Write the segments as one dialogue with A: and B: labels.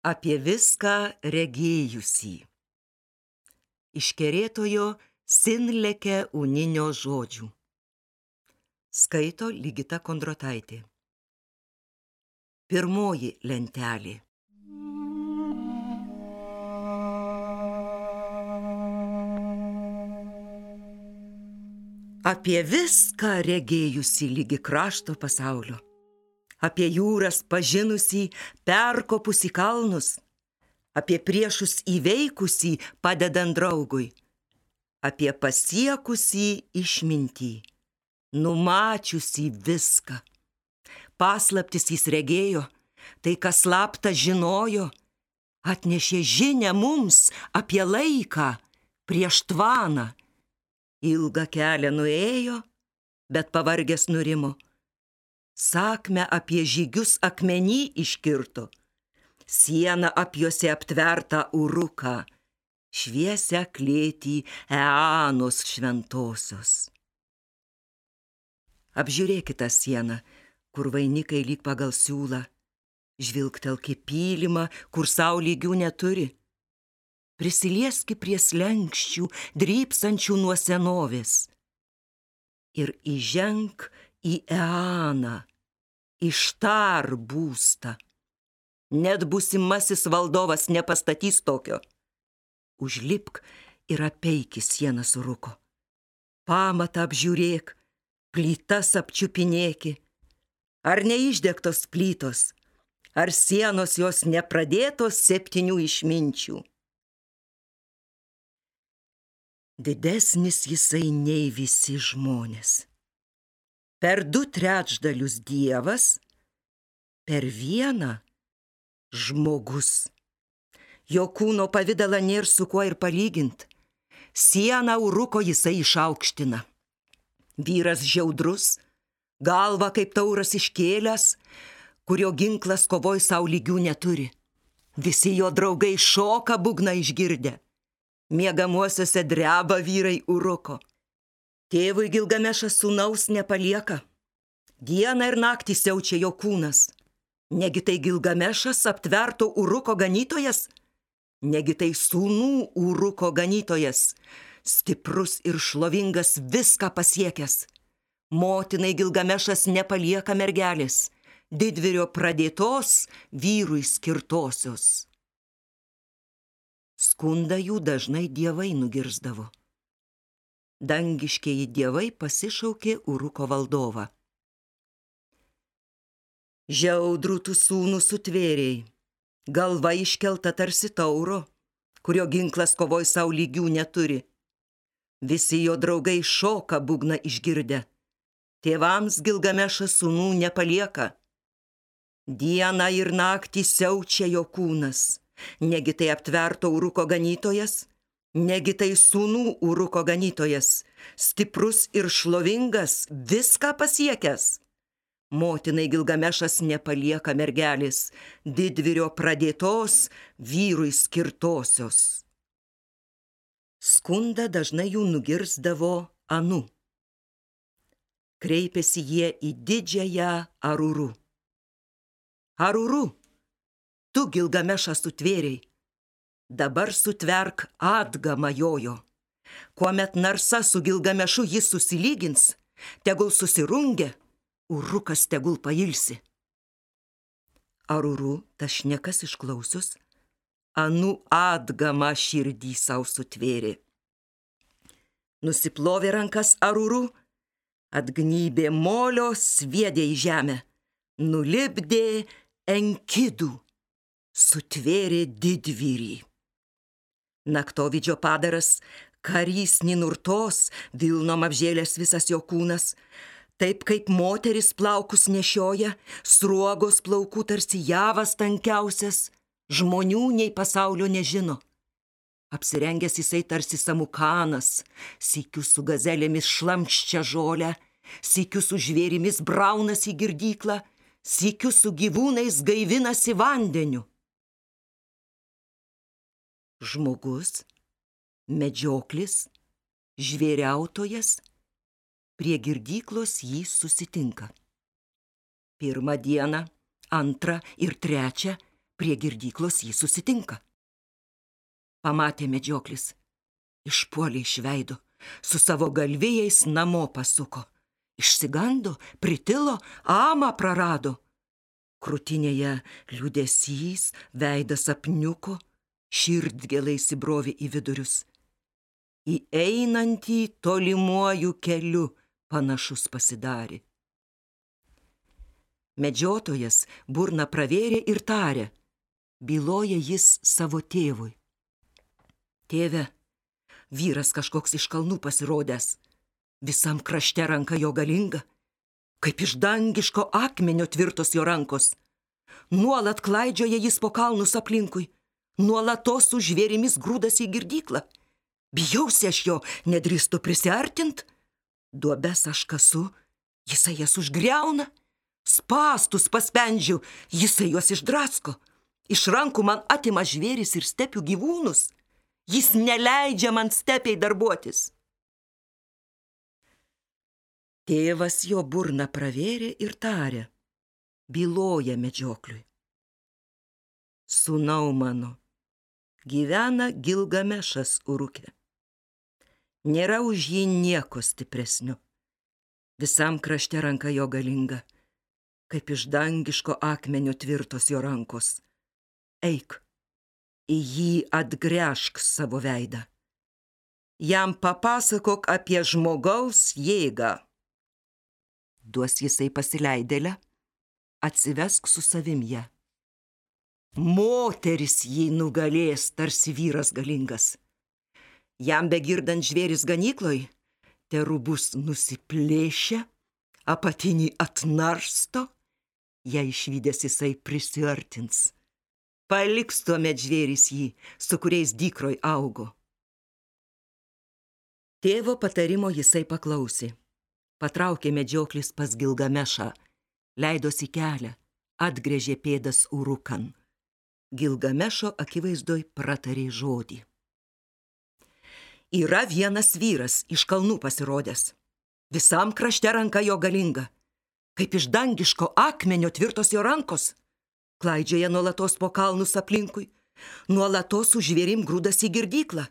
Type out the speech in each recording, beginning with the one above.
A: apie viską regėjusį. Iškerėtojo Sinleke Uninio žodžių. Skaito Ligita Kondrotaitė. Pirmoji lentelė. Apie viską regėjusi lygi krašto pasaulio apie jūras pažinusį, perkopusį kalnus, apie priešus įveikusį padedant draugui, apie pasiekusį išmintį, numačiusį viską. Paslaptis jis regėjo, tai kas slapta žinojo, atnešė žinę mums apie laiką prieš tvaną. Ilgą kelią nuėjo, bet pavargęs nurimo sakmę apie žygius akmenį iškirto, sieną apjuose aptvertą uruką, šviesę klėtį Eanos šventosios. Apžiūrėkite sieną, kur vainikai lyg pagal siūlą, žvilgtelki pylimą, kur saulygių neturi. Prisilieski prie slengščių, drypsančių nuo senovės. Ir įženk į Eaną, ištar būstą. Net būsimasis valdovas nepastatys tokio. Užlipk ir apeiki sieną suruko. Pamatą apžiūrėk, plytas apčiupinėki. Ar neišdegtos plytos, ar sienos jos nepradėtos septynių išminčių. Didesnis jisai nei visi žmonės per du trečdalius Dievas, per vieną žmogus. Jo kūno pavydalą nėra su kuo ir palyginti. Sieną uruko jisai išaukština. Vyras žiaudrus, galva kaip tauras iškėlęs, kurio ginklas kovoj savo lygių neturi. Visi jo draugai šoka būgna išgirdę. Miegamuosiuose dreba vyrai uruko. Tėvui Gilgamešas sūnaus nepalieka. Dieną ir naktį siaučia jo kūnas. Negi tai Gilgamešas aptverto Uruko ganytojas? Negi tai sūnų Uruko ganytojas? Stiprus ir šlovingas viską pasiekęs. Motinai Gilgamešas nepalieka mergelės, didvirio pradėtos vyrui skirtosios. Skunda jų dažnai dievai nugirsdavo dangiškieji dievai pasišaukė Uruko valdovą. Žiaudrų tų sūnų sutvėriai, galva iškelta tarsi tauro, kurio ginklas kovoj savo lygių neturi. Visi jo draugai šoka būgna išgirdę. Tėvams Gilgamešas sūnų nepalieka. Dieną ir naktį siaučia jo kūnas. Negi tai aptverto uruko ganytojas, Negi tai sūnų Uruko ganytojas, stiprus ir šlovingas, viską pasiekęs. Motinai Gilgamešas nepalieka mergelės, didvirio pradėtos vyrui skirtosios. Skunda dažnai jų nugirsdavo anu. Kreipėsi jie į didžiąją Arūrų. Arūrų, tu Gilgamešą sutvėriai dabar sutverk atgamą jojo. Kuomet narsa su gilgamešu jis susilygins, tegul susirungia, urukas tegul pailsi. Aruru tas šnekas išklausius, anu atgamą širdį savo sutvėrė. Nusiplovė rankas aruru, atgnybė molio, sviedė į žemę, nulipdė enkidų, sutvėrė didvyrį. Naktovydžio padaras, karys ninurtos, vilnom apžėlęs visas jo kūnas, taip kaip moteris plaukus nešioja, sruogos plaukų tarsi javas tankiausias, žmonių nei pasaulio nežino. Apsirengęs jisai tarsi samukanas, sikiu su gazelėmis šlamščia žolę, sikiu su žvėrimis braunasi girdyklą, sikiu su gyvūnais gaivinasi vandeniu žmogus, medžioklis, žvėriautojas prie girdyklos jį susitinka. Pirmą dieną, antrą ir trečią prie girdyklos jį susitinka. Pamatė medžioklis, išpuolė iš veido, su savo galvijais namo pasuko. Išsigando, pritilo, amą prarado. Krūtinėje liūdėsys, veidas apniuko, širdgėlai įsibrovė į vidurius. Į einantį tolimuoju keliu panašus pasidarė. Medžiotojas burna pravėrė ir tarė, byloja jis savo tėvui. Tėve, vyras kažkoks iš kalnų pasirodęs, visam krašte ranka jo galinga, kaip iš dangiško akmenio tvirtos jo rankos. Nuolat klaidžioja jis po kalnus aplinkui, nuolatos su žvėrimis grūdas į girdyklą. Bijausi aš jo, nedrįstu prisartint. Duobes aš kasu, jisai jas užgriauna. Spastus paspendžiu, jisai juos išdrasko. Iš rankų man atima žvėris ir stepių gyvūnus. Jis neleidžia man stepiai darbuotis. Tėvas jo burną pravėrė ir tarė, byloja medžiokliui. Sūnau mano, gyvena Gilgamešas Urukė. Nėra už jį nieko stipresnio. Visam krašte ranka jo galinga, kaip iš dangiško akmenio tvirtos jo rankos. Eik, į jį atgręžk savo veidą. Jam papasakok apie žmogaus jėgą. Duos jisai pasileidėlę, atsivesk su savim ją. Moteris jį nugalės, tarsi vyras galingas. Jam begirdant žvėris ganykloj, terubus nusiplėšia, apatinį atnarsto, ją išvykęs jisai prisiartins. Paliks tuomet žvėris jį, su kuriais dykroj augo. Tėvo patarimo jisai paklausė. Patraukė medžioklis pas Gilgamešą, leidosi kelią, atgrėžė pėdas urukan. Gilgamešo akivaizdoj pratarė žodį. Yra vienas vyras iš kalnų pasirodęs. Visam krašte ranka jo galinga. Kaip iš dangiško akmenio tvirtos jo rankos. Klaidžioja nuolatos po kalnus aplinkui. Nuolatos su žvėrim grūdas į girdyklą.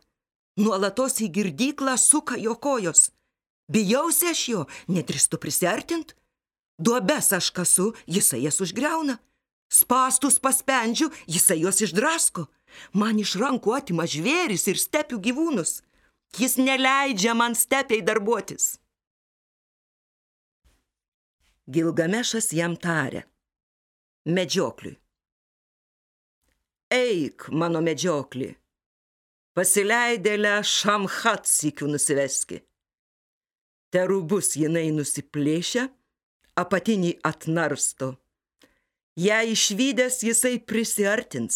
A: Nuolatos į girdyklą suka jo kojos. Bijausi aš jo, nedristu prisartint. Duobes aš kasu, jisai jas užgriauna. Spastus paspendžiu, jisai juos išdrasko. Man iš rankų atima žvėris ir stepių gyvūnus. Jis neleidžia man stepiai darbuotis. Gilgamešas jam tarė. Medžiokliui. Eik, mano medžioklį. Pasileidėlę šamhat sikių nusiveski. Terubus jinai nusiplėšia, apatinį atnarsto ją išvykęs jisai prisiartins,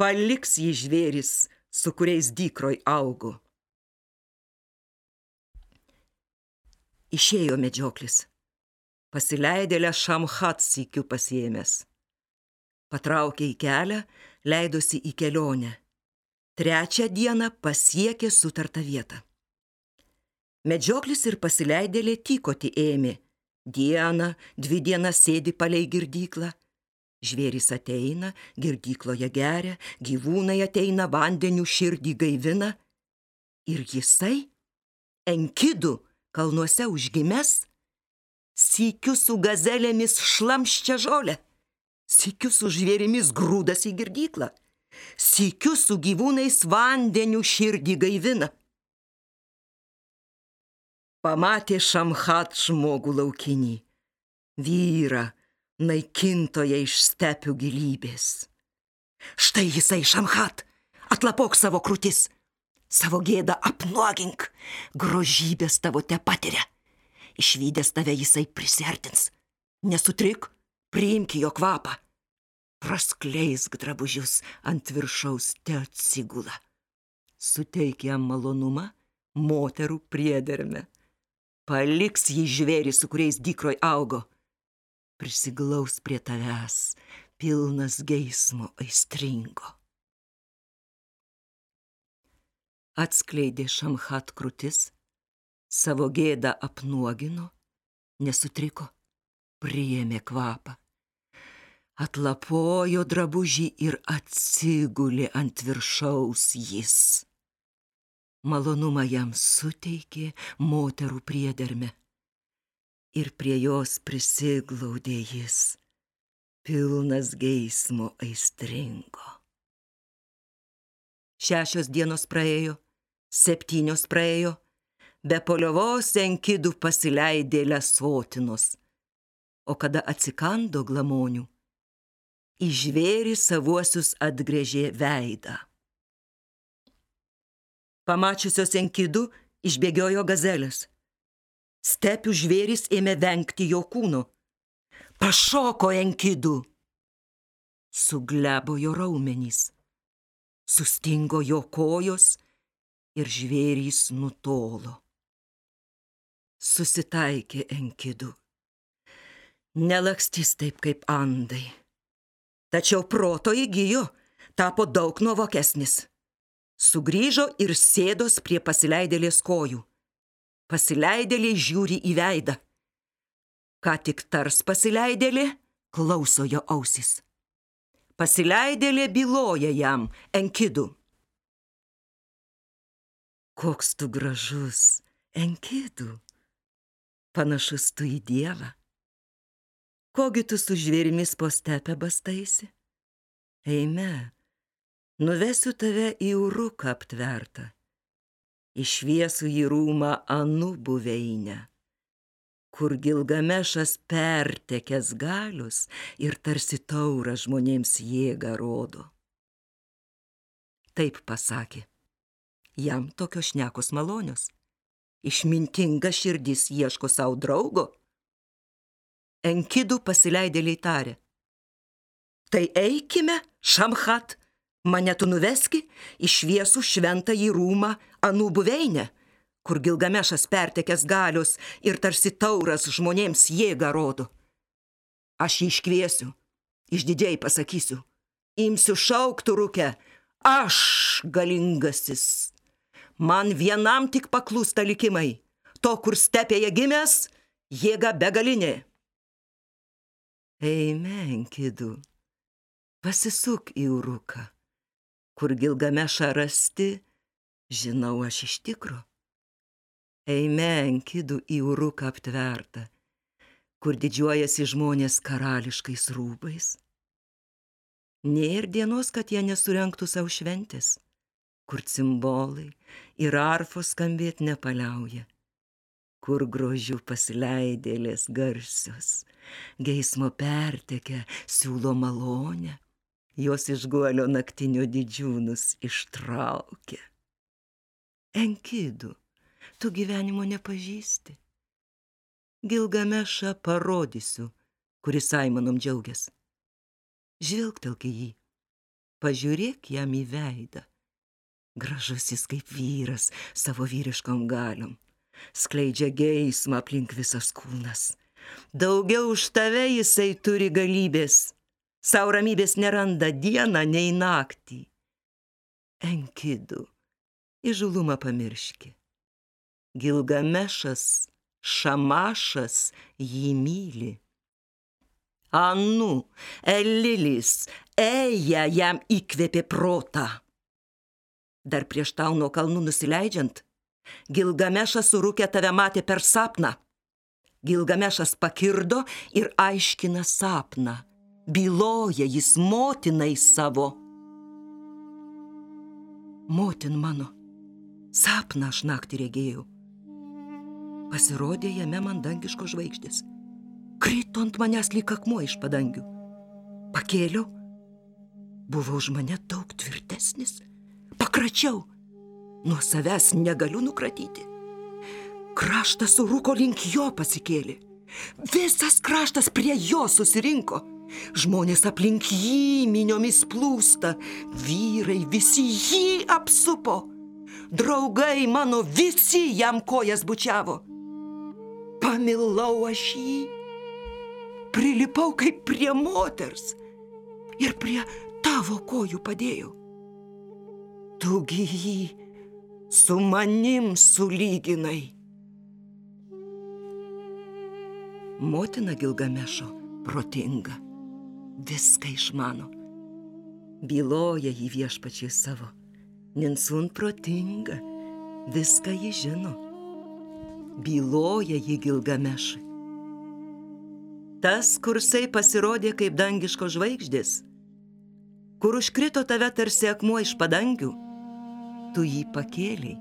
A: paliks jį žvėris, su kuriais dykroj augo. Išėjo medžioklis, pasileidėlę šamhat sikiu pasiemęs. Patraukė į kelią, leidosi į kelionę. Trečią dieną pasiekė sutartą vietą. Medžioklis ir pasileidėlė tykoti ėmė. Dieną, dvi dienas sėdi palei girdyklą, Žvėris ateina, girdykloje geria, gyvūnai ateina, vandeniu širdį gaivina. Ir jisai, enkidų kalnuose užgimęs, sykiu su gazelėmis šlamščia žolę, sykiu su žvėrimis grūdas į girdyklą, sykiu su gyvūnais vandeniu širdį gaivina. Pamatė Šamhat žmogų laukinį, vyrą, naikintoje iš stepių gilybės. Štai jisai šamhat, atlapok savo krūtis, savo gėdą apnuogink, grožybės tavo te patiria. Išvykęs tave jisai prisertins, nesutrik, priimki jo kvapą. Praskleisk drabužius ant viršaus te atsigula. Suteik jam malonumą moterų priederme. Paliks jį žvėrį, su kuriais dykroj augo prisiglaus prie tavęs, pilnas geismo aistringo. Atskleidė Šamhat krūtis, savo gėdą apnuogino, nesutriko, priėmė kvapą. atlapojo drabužį ir atsigulė ant viršaus jis. Malonumą jam suteikė moterų priederme. Ir prie jos prisiglaudė jis, pilnas geismo aistringo. Šešios dienos praėjo, septynios praėjo, be poliovos enkidų pasileidė lesotinos. O kada atsikando glamonių, į žvėrį savuosius atgrėžė veidą. Pamačiusios enkidų išbėgiojo gazelės. Stepių žvėris ėmė vengti jo kūno. Pašoko enkidų. Suglebo jo raumenys. Sustingo jo kojos ir žvėrys nutolo. Susitaikė enkidų. Nelakstys taip kaip andai. Tačiau proto įgyjo, tapo daug nuovokesnis. Sugryžo ir sėdos prie pasileidėlės kojų. Pasileidėlė žiūri į veidą. Ką tik tars pasileidėlė, klauso jo ausis. Pasileidėlė byloja jam enkidų. Koks tu gražus, enkidų, panašus tu į Dievą. Kogi tu su žvėrimis po stepę bastaisi? Eime, nuvesiu tave į uruką aptvertą, išviesų į rūmą anų buveinę, kur Gilgamešas pertekęs galius ir tarsi taurą žmonėms jėgą rodo. Taip pasakė. Jam tokios šnekos malonios. Išmintinga širdis ieško savo draugo. Enkidų pasileidėliai tarė. Tai eikime, Šamhat, mane tu nuveski į šviesų šventą į rūmą anų buveinę, kur Gilgamešas pertekęs galius ir tarsi tauras žmonėms jėgą rodo. Aš jį iškviesiu, išdidžiai pasakysiu, imsiu šauktų rūkę, aš galingasis. Man vienam tik paklūsta likimai, to, kur stepėje gimęs, jėga begalinė. Eime, enkidų, pasisuk į uruką, kur Gilgamešą rasti, žinau aš iš tikro. Eime, enkidų į uruką aptvertą, kur didžiuojasi žmonės karališkais rūbais. Nėr dienos, kad jie nesurenktų savo šventės, kur cimbolai ir arfos skambėt nepaliauja, kur grožių pasileidėlės garsios, geismo pertekę siūlo malonę, jos iš guolio naktinio didžiūnus ištraukia. Enkidų, tu gyvenimo nepažįsti. Gilgamešą parodysiu, kuris Saimanom džiaugias. Žvilgtelk į jį, pažiūrėk jam į veidą. Gražus jis kaip vyras savo vyriškom galiom. Skleidžia geismą aplink visas kūnas. Daugiau už tave jisai turi galybės. Sau ramybės neranda dieną nei naktį. Enkidų, įžulumą pamirški. Gilgamešas, Šamašas jį myli. Anu, Elilis, Eja jam įkvėpė protą. Dar prieš tau nuo kalnų nusileidžiant, Gilgamešas surūkė tave matė per sapną. Gilgamešas pakirdo ir aiškina sapną. Byloja jis motinai savo. Motin mano, sapną aš naktį regėjau. Pasirodė jame man dangiško žvaigždės. Krito ant manęs lyg akmuo iš padangių. Pakėliau. Buvo už mane daug tvirtesnis. Pakračiau. Nuo savęs negaliu nukratyti. Kraštas surūko link jo pasikėlė. Visas kraštas prie jo susirinko. Žmonės aplink jį miniomis plūsta. Vyrai visi jį apsupo. Draugai mano visi jam kojas bučiavo. Pamilau aš jį. Prilipau kaip prie moters. Ir prie tavo kojų padėjau. Tugi jį su manim sulyginai. Motina Gilgamešo protinga. Viską išmano. Byloja jį viešpačiai savo. Ninsun protinga, viską jį žino. Byloja jį Gilgamešui. Tas kursai pasirodė kaip dangiško žvaigždės, kur užkrito tave tarsi akmuo iš padangių, tu jį pakėliai.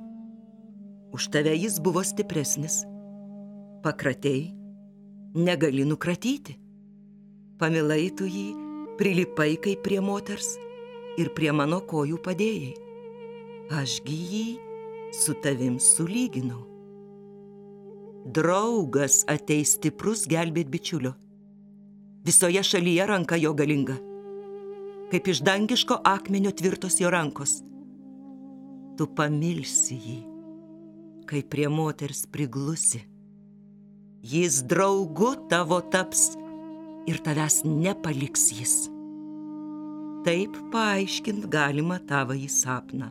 A: Už tave jis buvo stipresnis. Pakratei, negali nukratyti. Pamilai tu jį, prilipai kaip prie moters ir prie mano kojų padėjai. Ašgi jį su tavim sulyginau. Draugas ateis stiprus gelbėt bičiulio. Visoje šalyje ranka jo galinga. Kaip iš dangiško akmenio tvirtos jo rankos. Tu pamilsi jį, kai prie moters priglusi. Jis draugu tavo taps ir tavęs nepaliks jis. Taip paaiškint galima tavo į sapną.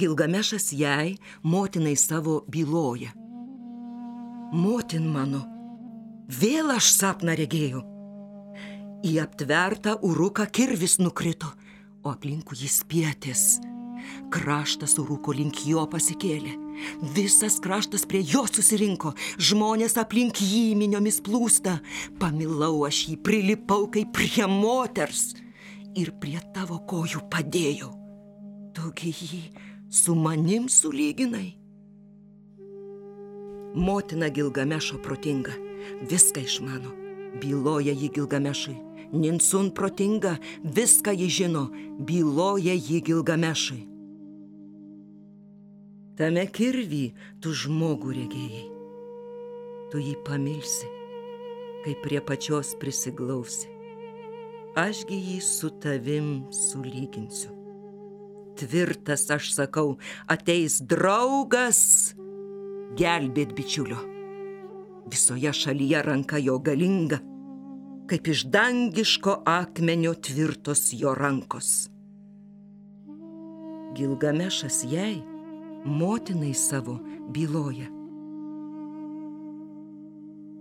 A: Gilgamešas jai, motinai savo byloja. Motin mano, vėl aš sapną regėjau. Į aptvertą uruką kirvis nukrito, o aplinkų jis pietės. Kraštas uruko link jo pasikėlė. Visas kraštas prie jo susirinko, žmonės aplink jį miniomis plūsta. Pamilau aš jį, prilipau kaip prie moters ir prie tavo kojų padėjau. Tugi jį su manim sulyginai. Motina Gilgamešo protinga, viską išmano, byloja jį Gilgamešui. Ninsun protinga, viską jį žino, byloja jį Gilgamešui. Tame kirvį tu žmogų regėjai. Tu jį pamilsi, kai prie pačios prisiglausi. Ašgi jį su tavim sulyginsiu. Tvirtas, aš sakau, ateis draugas gelbėt bičiulio. Visoje šalyje ranka jo galinga, kaip iš dangiško akmenio tvirtos jo rankos. Gilgamešas jai, motinai savo, byloja.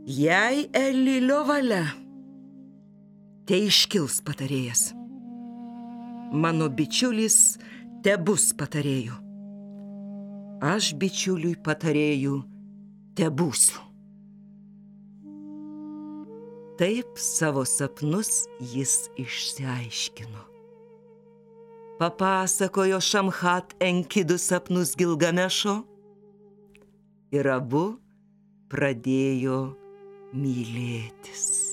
A: Jei Elilio valia, te iškils patarėjas. Mano bičiulis te bus patarėjų aš bičiuliui patarėjų te būsiu. Taip savo sapnus jis išsiaiškino. Papasakojo Šamhat Enkidų sapnus Gilgamešo ir abu pradėjo mylėtis.